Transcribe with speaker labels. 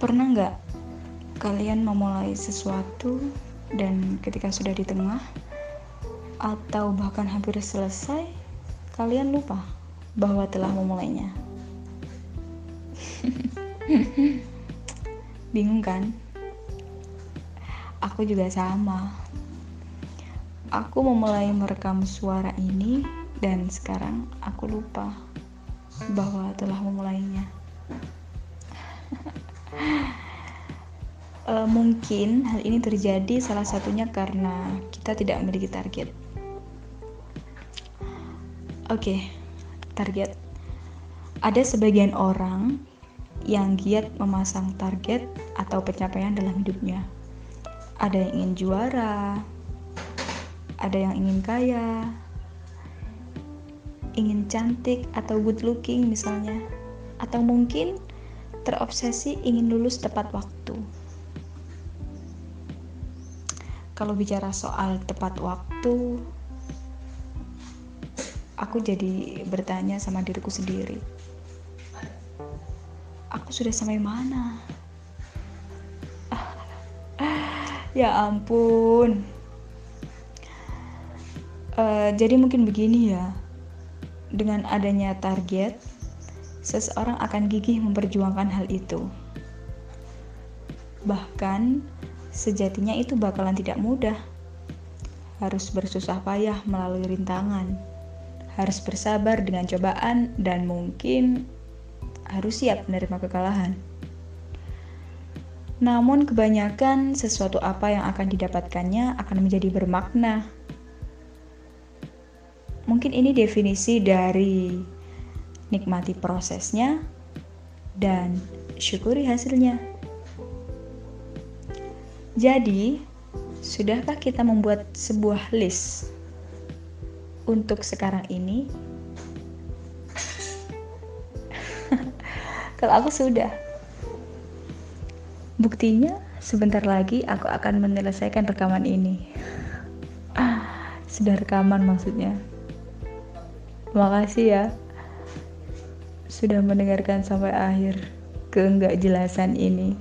Speaker 1: Pernah nggak kalian memulai sesuatu dan ketika sudah di tengah atau bahkan hampir selesai, kalian lupa bahwa telah memulainya? Bingung kan? Aku juga sama. Aku memulai merekam suara ini dan sekarang aku lupa bahwa telah memulainya. uh, mungkin hal ini terjadi salah satunya karena kita tidak memiliki target. Oke, okay, target. Ada sebagian orang yang giat memasang target atau pencapaian dalam hidupnya. Ada yang ingin juara, ada yang ingin kaya, ingin cantik atau good looking misalnya, atau mungkin terobsesi ingin lulus tepat waktu. Kalau bicara soal tepat waktu aku jadi bertanya sama diriku sendiri. Aku sudah sampai mana? Ya ampun. Uh, jadi mungkin begini ya dengan adanya target seseorang akan gigih memperjuangkan hal itu bahkan sejatinya itu bakalan tidak mudah. Harus bersusah payah melalui rintangan, harus bersabar dengan cobaan, dan mungkin harus siap menerima kekalahan. Namun, kebanyakan sesuatu apa yang akan didapatkannya akan menjadi bermakna. Mungkin ini definisi dari nikmati prosesnya dan syukuri hasilnya. Jadi, sudahkah kita membuat sebuah list untuk sekarang ini? Kalau aku sudah. Buktinya, sebentar lagi aku akan menyelesaikan rekaman ini. Ah, sudah rekaman maksudnya. Makasih ya sudah mendengarkan sampai akhir keenggak jelasan ini.